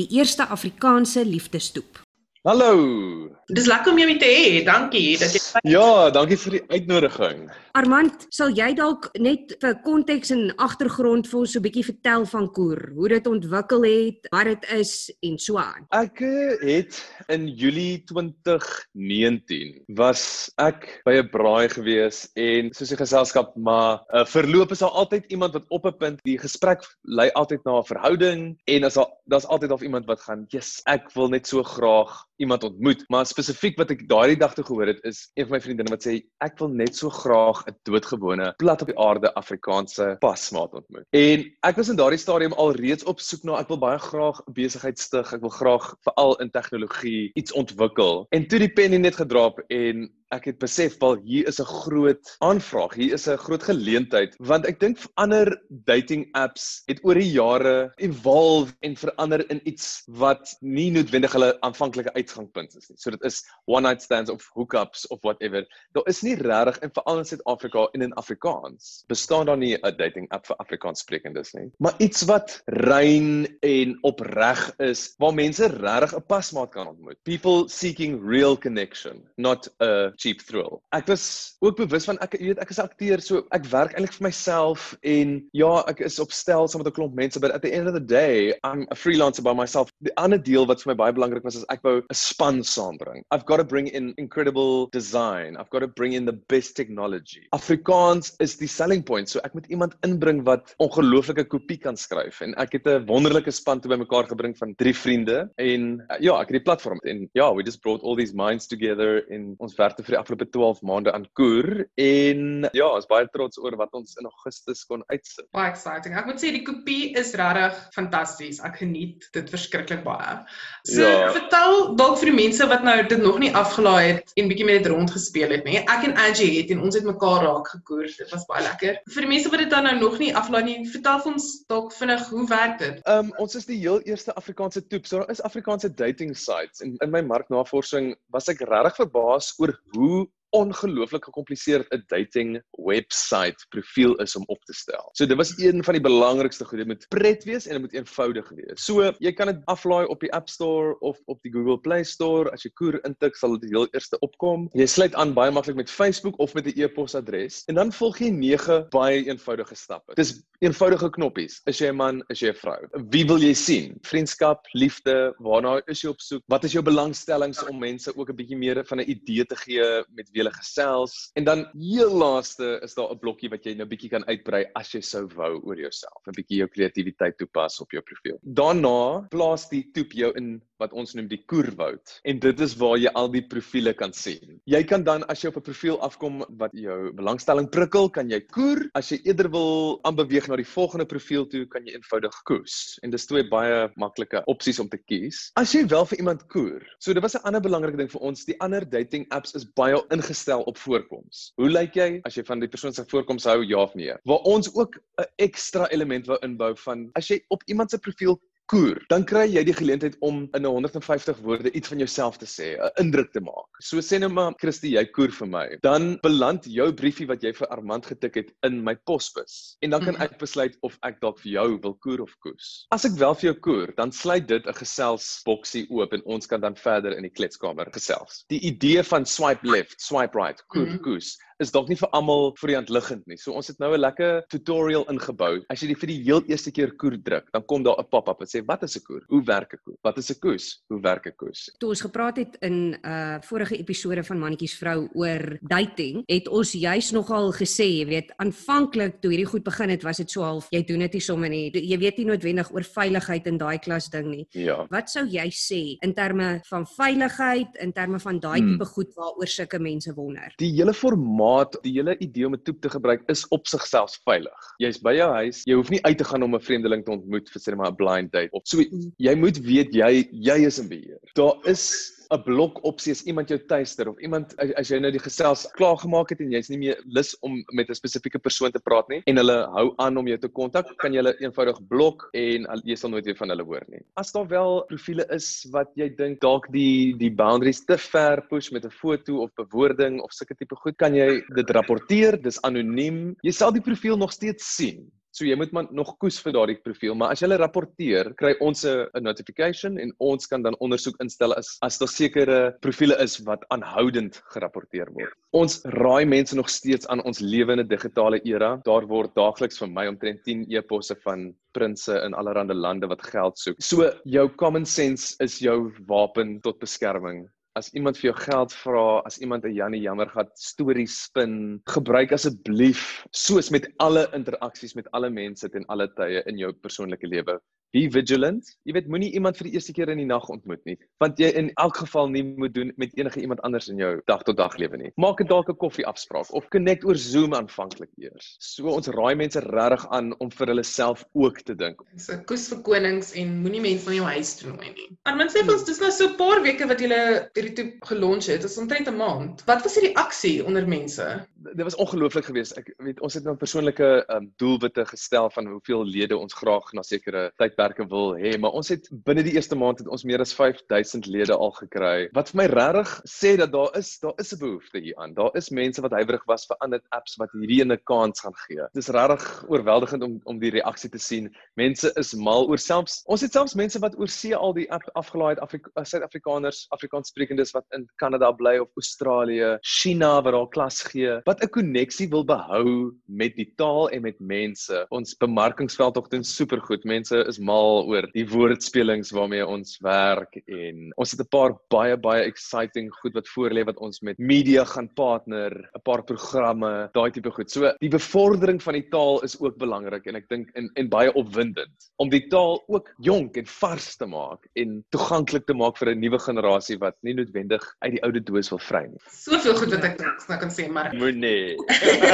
die eerste Afrikaanse liefdestoep. Hallo. Dis lekker om jou te hê. Dankie dat jy Ja, dankie vir die uitnodiging. Armand, sal jy dalk net vir konteks en agtergrond vir ons so 'n bietjie vertel van Koer, hoe dit ontwikkel het, wat dit is en so aan? Ek eh, het in Julie 2019 was ek by 'n braai gewees en soos die geselskap maar uh, verloop is daar altyd iemand wat op 'n punt die gesprek lei altyd na 'n verhouding en as daar daar's altyd of iemand wat gaan, "Jesus, ek wil net so graag iemand ontmoet." Maar spesifiek wat ek daardie dag toe gehoor het is een van my vriendinne wat sê, "Ek wil net so graag 'n doodgewone plat op die aarde Afrikaanse pasmaat ontmoet." En ek was in daardie stadium al reeds op soek na ek wil baie graag 'n besigheid stig. Ek wil graag veral in tegnologie iets ontwikkel. En toe die pen net gedraap en ek het besef wel hier is 'n groot aanvraag. Hier is 'n groot geleentheid want ek dink ander dating apps het oor die jare evolve en verander in iets wat nie noodwendig hulle aanvanklike uitgangspunt is nie. So dit is one night stands of hookups of whatever. Daar is nie regtig in veral in Suid-Afrika en in Afrikaans bestaan daar nie 'n dating app vir Afrikaanssprekendes nie. Maar iets wat rein en opreg is waar mense regtig 'n pasmaat kan ontmoet. People seeking real connection, not a cheap thrill. Ek was ook bewus van ek jy weet ek is 'n akteur so ek werk eintlik vir myself en ja, ek is op stel saam met 'n klomp mense but at the end of the day I'm a freelancer by myself. Die ander deel wat vir my baie belangrik was is ek wou 'n span saambring. I've got to bring in incredible design. I've got to bring in the best technology. Afrikaans is die selling point. So ek moet iemand inbring wat ongelooflike kopie kan skryf en ek het 'n wonderlike span toe bymekaar gebring van drie vriende en ja, ek het die platform en ja, we just brought all these minds together en ons werk vir die afgelope 12 maande aan koer en ja, ons baie trots oor wat ons in Augustus kon uitsit. baie exciting. Ek moet sê die kopie is regtig fantasties. Ek geniet dit verskriklik baie. So Ja. vertel dalk vir die mense wat nou dit nog nie afgelaai het en bietjie met dit rondgespeel het nie. Ek en Angie het en ons het mekaar raak gekoers. Dit was baie lekker. Vir die mense wat dit dan nou nog nie afgelaai nie, vertel ons dalk vinnig hoe werk dit? Um ons is die heel eerste Afrikaanse toep. So daar is Afrikaanse dating sites en in my marknavorsing was ek regtig verbaas oor hoe ongelooflik gekompliseerd 'n dating website profiel is om op te stel. So dit was een van die belangrikste goed. Dit moet pret wees en dit moet eenvoudig wees. So jy kan dit aflaai op die App Store of op die Google Play Store. As jy koer intik, sal dit heel eerste opkom. Jy sluit aan baie maklik met Facebook of met 'n e-posadres en dan volg jy 9 baie eenvoudige stappe. Dis eenvoudige knoppies. Is jy 'n man, is jy 'n vrou? Wie wil jy sien? Vriendskap, liefde, waarna is jy op soek? Wat is jou belangstellings om mense ook 'n bietjie meer van 'n idee te gee met wie hulle gesels? En dan heel laaste is daar 'n blokkie wat jy nou bietjie kan uitbrei as jy sou wou oor jouself. 'n Bietjie jou kreatiwiteit toepas op jou profiel. Daarna plaas die toep jou in wat ons noem die koerwoud en dit is waar jy al die profile kan sien. Jy kan dan as jy op 'n profiel afkom wat jou belangstelling prikkel, kan jy koer. As jy eerder wil aanbeweeg na die volgende profiel toe, kan jy eenvoudig koes. En dis twee baie maklike opsies om te kies. As jy wel vir iemand koer. So dit was 'n ander belangrike ding vir ons. Die ander dating apps is baie ingestel op voorkoms. Hoe lyk jy as jy van die persoon se voorkoms hou ja of nee? Waar ons ook 'n ekstra element wou inbou van as jy op iemand se profiel koer, dan kry jy die geleentheid om in 'n 150 woorde iets van jouself te sê, 'n indruk te maak. So sê nou maar, Christie, jy koer vir my. Dan beland jou briefie wat jy vir Armand getik het in my posbus. En dan kan Mhm. ek besluit of ek dalk vir jou wil koer of koes. As ek wel vir jou koer, dan sluit dit 'n geselsboksie oop en ons kan dan verder in die kletskamer gesels. Die idee van swipe left, swipe right, koer, Mhm. koes is dalk nie vir almal vir die hand liggend nie. So ons het nou 'n lekker tutorial ingebou. As jy die vir die heel eerste keer koer druk, dan kom daar 'n pop-up wat sê wat is 'n koer? Hoe werk 'n koer? Wat is 'n koes? Hoe werk 'n koes? Toe ons gepraat het in uh vorige episode van Mannetjies vrou oor dating, het ons juis nogal gesê, jy weet, aanvanklik toe hierdie goed begin het, was dit so half jy doen dit nie sommer nie. Jy weet nie noodwendig oor veiligheid in daai klas ding nie. Ja. Wat sou jy sê in terme van veiligheid, in terme van daai Hmm. tipe goed waaroor sulke mense wonder? Die hele formaat, die hele idee om 'n toep te gebruik is op sigself veilig. Jy's by jou huis, jy hoef nie uit te gaan om 'n vreemdeling te ontmoet vir sê maar 'n blind date of so. Jy moet weet jy jy is in beheer. Daar is 'n blok opsie as iemand jou tuister of iemand as, as jy nou die gesels klaar gemaak het en jy's nie meer lus om met 'n spesifieke persoon te praat nie en hulle hou aan om jou te kontak, kan jy hulle eenvoudig blok en jy sal nooit weer van hulle hoor nie. As daar wel profile is wat jy dink dalk die die boundaries te ver push met 'n foto of bewoording of sulke tipe goed, kan jy dit rapporteer, dis anoniem. Jy sal die profiel nog steeds sien. So jy moet maar nog koes vir daardie profiel, maar as jy hulle rapporteer, kry ons 'n notification en ons kan dan ondersoek instel as as daar sekere profile is wat aanhoudend gerapporteer word. Ons raai mense nog steeds aan ons lewende digitale era. Daar word daagliks vir my omtrent 10 e-posse van prinses in allerlei lande wat geld soek. So jou common sense is jou wapen tot beskerming as iemand vir jou geld vra, as iemand 'n Jannie jammer gehad stories spin, gebruik asseblief soos met alle interaksies met alle mense ten alle tye in jou persoonlike lewe. Be vigilant. Jy weet moenie iemand vir die eerste keer in die nag ontmoet nie, want jy in elk geval nie moet doen met enige iemand anders in jou dag tot dag lewe nie. Maak 'n dalk 'n koffie afspraak of connect oor Zoom aanvanklik eers. So ons raai mense regtig aan om vir hulle self ook te dink. So koes vir konings en moenie mense na jou huis toe nooi nie. Armand sê vir ons dis nou so 'n paar weke wat julle hierdie toe gelons het. Dit is omtrent 'n maand. Wat was die reaksie onder mense? dit was ongelooflik geweest. Ek weet ons het nou persoonlike um, doelwitte gestel van hoeveel lede ons graag na sekere tydperke wil hê, maar ons het binne die eerste maand het ons meer as 5000 lede al gekry. Wat vir my regtig sê dat daar is daar is 'n behoefte hieraan. Daar is mense wat huiwerig was vir ander apps wat hierdie 'n kans gaan gee. Dit is regtig oorweldigend om om die reaksie te sien. Mense is mal oor selfs ons het selfs mense wat oor see al die app afgelaai het Afri Suid-Afrikaners, Afrikaanssprekendes wat in Kanada bly of Australië, China wat daar klas gee, wat 'n koneksie wil behou met die taal en met mense. Ons bemarkingsveld tog doen supergoed. Mense is mal oor die woordspelings waarmee ons werk en ons het 'n paar baie baie exciting goed wat voorlê wat ons met media gaan partner, 'n paar programme, daai tipe goed. So die bevordering van die taal is ook belangrik en ek dink en en baie opwindend om die taal ook jonk en vars te maak en toeganklik te maak vir 'n nuwe generasie wat nie noodwendig uit die oude doos wil vry nie. Soveel goed wat ek nou kan sê, maar Moenie.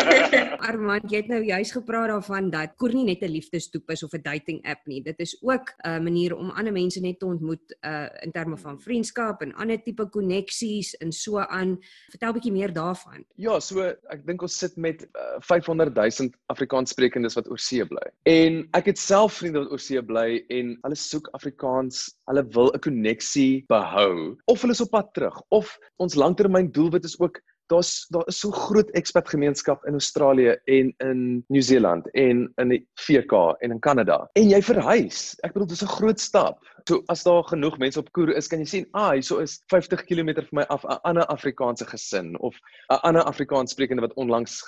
*laughs* Armand, jy het nou juis gepraat daarvan dat Koer nie net 'n liefdestoep is of 'n dating app nie. Dit is ook 'n manier om ander mense net te ontmoet uh in terme van vriendskap en ander tipe koneksies en so aan. Vertel 'n bietjie meer daarvan. Ja, so ek dink ons sit met uh, 500 000 Afrikaanssprekendes wat oor see bly. En ek het self vriende wat oor see bly en hulle soek Afrikaans. Hulle wil 'n koneksie behou of hulle is op pad terug of ons langtermyn doelwit is ook daar's daar is so groot expat gemeenskap in Australië en in Nieu-Seeland en in die VK en in Kanada. En jy verhuis. Ek bedoel dis 'n groot stap. So as daar genoeg mense op koer is, kan jy sien, ah, hierso is 50 km vir my af 'n ander Afrikaanse gesin of 'n ander Afrikaanssprekende wat onlangs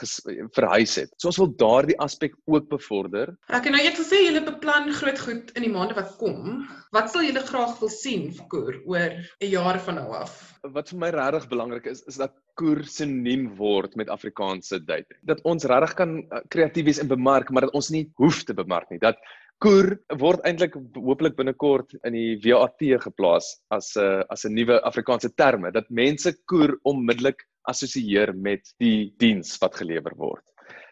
verhuis het. So ons wil daardie aspek ook bevorder. ek het nou net gesê julle beplan groot goed in die maande wat kom. Wat sal julle graag wil sien vir Koer oor 'n jaar van nou af? Wat vir my regtig belangrik is, is dat koer sinoniem word met Afrikaanse dating. Dat ons regtig kan uh, kreatief wees en bemark, maar dat ons nie hoef te bemark nie. Dat koer word eintlik hopelik binnekort in die WAT geplaas as 'n uh, as 'n nuwe Afrikaanse terme dat mense koer onmiddellik assosieer met die diens wat gelewer word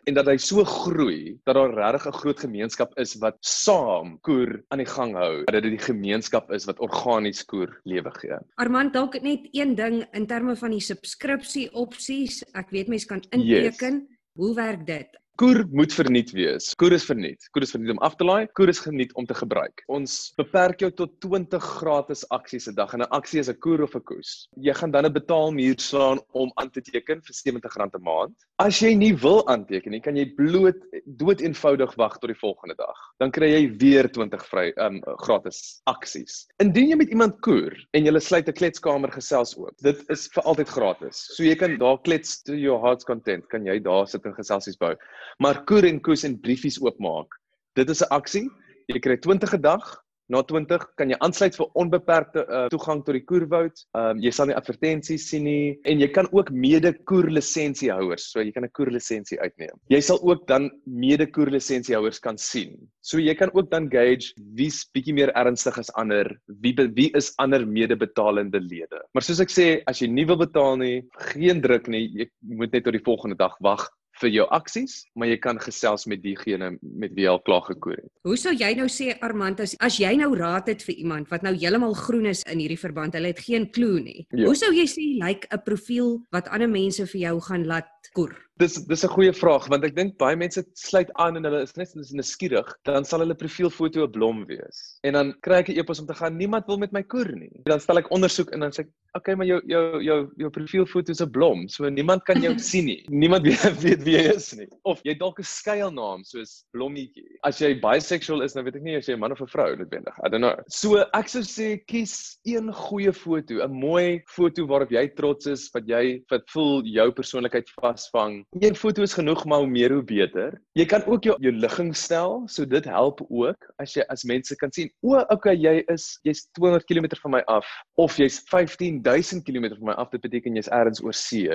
en dat hy so groei dat daar regtig 'n groot gemeenskap is wat saam koer aan die gang hou dat dit die gemeenskap is wat organies koer lewe gee. Armand, dalk net een ding in terme van die subskripsie opsies. Ek weet mense kan inteken. Yes. Hoe werk dit? Koer moet verniet wees. Koer is verniet. Koer is verniet om af te laai, koer is geniet om te gebruik. Ons beperk jou tot 20 gratis aksies 'n dag en 'n aksie is 'n koer of 'n koes. Jy gaan dan 'n betaalmuur slaan om aan te teken vir R70 'n maand. As jy nie wil aanteken nie, kan jy bloot dood eenvoudig wag tot die volgende dag. Dan kry jy weer 20 vry um gratis aksies. Indien jy met iemand koer en jy sluit 'n kletskamer gesels oop, dit is vir altyd gratis. So jy kan daar klets to your heart's content, kan jy daar sit en geselsies bou. Maar koer en koes en briefies oopmaak. Dit is 'n aksie. Jy kry 20 'n dag. Na 20 kan jy aansluit vir onbeperkte uh, toegang tot die koerwoud. Ehm um, jy sal nie advertensies sien nie en jy kan ook mede koerlisensiehouers, so jy kan 'n koerlisensie uitneem. Jy sal ook dan mede koerlisensiehouers kan sien. So jy kan ook dan gauge wie's bietjie meer ernstig as ander, wie wie is ander medebetalende lede. Maar soos ek sê, as jy nie wil betaal nie, geen druk nie, jy moet net tot die volgende dag wag vir jou aksies, maar jy kan gesels met diegene met wie jy al klaar gekoer het. Hoe sou jy nou sê Armand as as jy nou raad het vir iemand wat nou heeltemal groen is in hierdie verband, hulle het geen klou nie. Ja. Hoe sou jy sê lyk like 'n profiel wat ander mense vir jou gaan laat koer? Dis dis 'n goeie vraag want ek dink baie mense sluit aan en hulle is net is nuuskierig, dan sal hulle profielfoto 'n blom wees. En dan kry ek 'n e-pos om te gaan, niemand wil met my koer nie. Dan stel ek ondersoek en dan sê ek, "Oké, okay, maar jou jou jou jou profielfoto is 'n blom, so niemand kan jou *laughs* sien nie. Niemand weet wie jy is nie. Of jy dalk 'n skuilnaam soos Blommetjie. As jy bisexual is, dan weet ek nie as jy 'n man of 'n vrou noodwendig. I don't know. So ek sou sê kies een goeie foto, 'n mooi foto waarop jy trots is, wat jy wat voel jou persoonlikheid vasvang. Een foto is genoeg, maar hoe meer hoe beter. Jy kan ook jou jou ligging stel, so dit help ook as jy as mense kan sien, o, okay, jy is jy's 200 km van my af of jy's 15000 km van my af. Dit beteken jy's ergens oor see.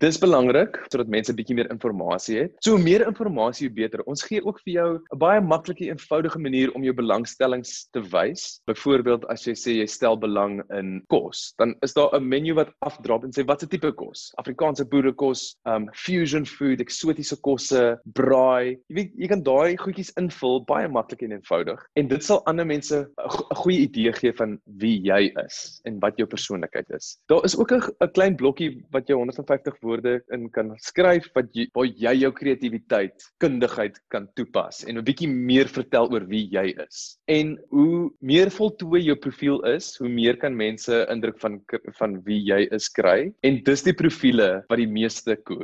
Dis belangrik sodat mense bietjie meer inligting het. So hoe meer inligting hoe beter. Ons gee ook vir jou 'n baie maklike eenvoudige manier om jou belangstellings te wys. Byvoorbeeld as jy sê jy stel belang in kos, dan is daar 'n menu wat afdrop en sê watse tipe kos? Afrikaanse boerekos, um fusion food, eksotiese kosse, braai. Jy weet jy kan daai goedjies invul baie maklik en eenvoudig en dit sal ander mense 'n go goeie idee gee van wie jy is en wat jou persoonlikheid is. Daar is ook 'n klein blokkie wat jy 150 woorde in kan skryf wat jy waar jy jou kreatiwiteit, kundigheid kan toepas en 'n bietjie meer vertel oor wie jy is. En hoe meer voltooi jou profiel is, hoe meer kan mense indruk van van wie jy is kry en dis die profile wat die meeste koer.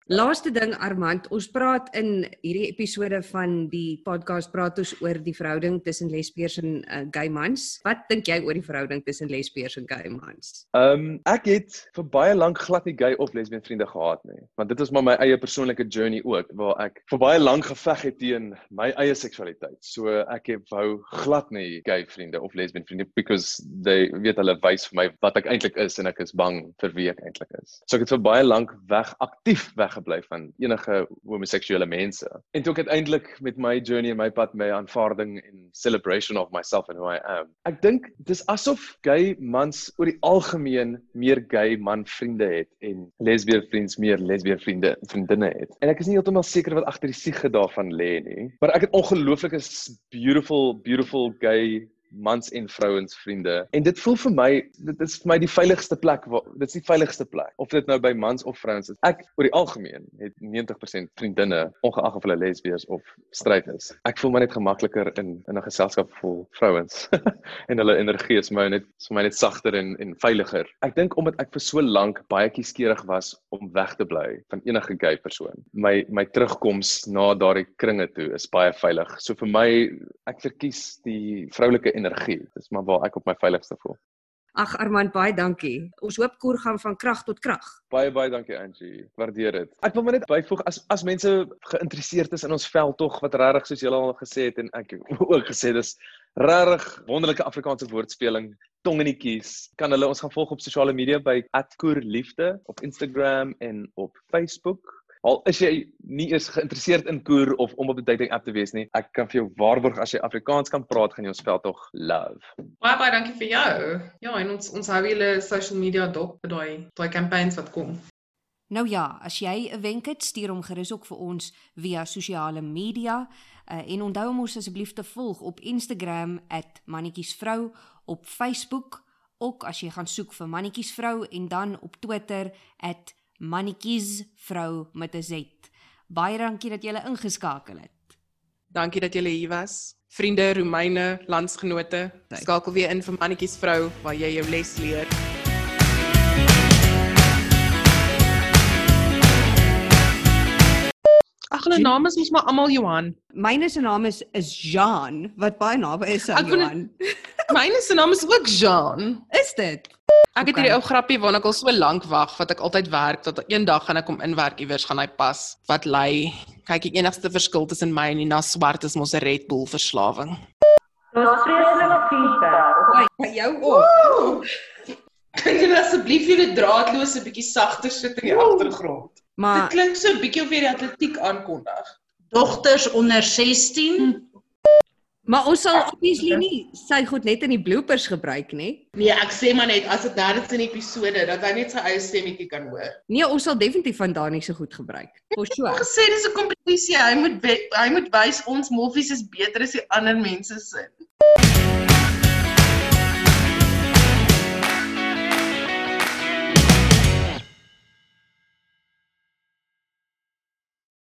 Laaste ding Armand, ons praat in hierdie episode van die podcast praat ons oor die verhouding tussen lesbiers en uh, gay mans. Wat dink jy oor die verhouding tussen lesbiers en gay mans? Ehm um, ek het vir baie lank glad nie gay of lesbien vriende gehad nie, want dit is maar my eie persoonlike journey ook waar ek vir baie lank geveg het teen my eie seksualiteit. So ek het wou glad nie gay vriende of lesbien vriende because they weet hulle wys vir my wat ek eintlik is en ek is bang vir wie ek eintlik is. So ek het vir baie lank weg aktief weggebly van enige homoseksuele mense. En toe ek uiteindelik met my journey en my pad my aanvaarding en celebration of myself and who I am. Ek dink dis asof gay mans oor die algemeen meer gay man vriende het en lesbien vriends meer lesbien vriende vriendinne het. En ek is nie heeltemal seker wat agter die siege daarvan lê nie, maar ek het ongelooflike beautiful beautiful gay mans en vrouens vriende. En dit voel vir my dit is vir my die veiligste plek waar dit is die veiligste plek of dit nou by mans of vrouens is. Ek oor die algemeen het 90% vriendinne ongeag of hulle lesbies of straight is. Ek voel my net gemakliker in in 'n geselskap vol vrouens *laughs* en hulle energie is my net vir my net sagter en en veiliger. Ek dink omdat ek vir so lank baie kieskeurig was om weg te bly van enige gay persoon. My my terugkoms na daardie kringe toe is baie veilig. So vir my ek verkies die vroulike energie. Dis maar waar ek op my veiligste voel. Ag Armand, baie dankie. Ons hoop koer gaan van krag tot krag. Baie baie dankie Angie. Waardeer dit. Ek wil maar net byvoeg as as mense geïnteresseerd is in ons veldtog wat regtig soos julle al gesê het en ek *laughs* ook gesê dis regtig wonderlike Afrikaanse woordspeling tongenetjies. Kan hulle ons gaan volg op sosiale media by @koerliefde op Instagram en op Facebook. Al is jy nie eers geïnteresseerd in koer of om op 'n dating app te wees nie, ek kan vir jou waarborg as jy Afrikaans kan praat, gaan jy ons veld tog love. Baie baie dankie vir jou. Ja, en ons ons hou julle social media dop vir daai daai campaigns wat kom. Nou ja, as jy 'n wenk het, stuur hom gerus ook vir ons via sosiale media uh, en onthou om ons asseblief te volg op Instagram @mannetjiesvrou, op Facebook ook as jy gaan soek vir mannetjiesvrou en dan op Twitter @ mannetjies vrou met 'n Z. Baie dankie dat julle ingeskakel het. Dankie dat julle hier was. Vriende, Romeine, landsgenote, skakel weer in vir mannetjies vrou waar jy jou les leer. Ag, hulle name is mos maar almal Johan. Myne se naam is is Jean wat baie naby is aan Johan. *laughs* Myne se naam is ook Jean. Is dit? Ek het Okay. hierdie ou grappie waarna ek al so lank wag, wat ek altyd werk tot eendag gaan ek hom inwerk iewers gaan hy pas. Wat lei? Kyk, die enigste verskil tussen my en Nina Swart is mos 'n Red Bull verslawing. Oi, by jou op. Kan jy asseblief julle draadlose bietjie sagter sit in die agtergrond? Maar klink so 'n bietjie of jy die atletiek aankondig. Dogters onder 16? Maar ons sal obviously nie sy goed net in die bloopers gebruik nie. Nee, ek sê maar net as dit nêrens in die episode dat hy net sy eie stemmetjie kan hoor. Nee, ons sal definitief van Dani se goed gebruik. For sure. Gesê dis 'n kompetisie. Hy moet hy moet wys ons moffies is beter as die ander mense se.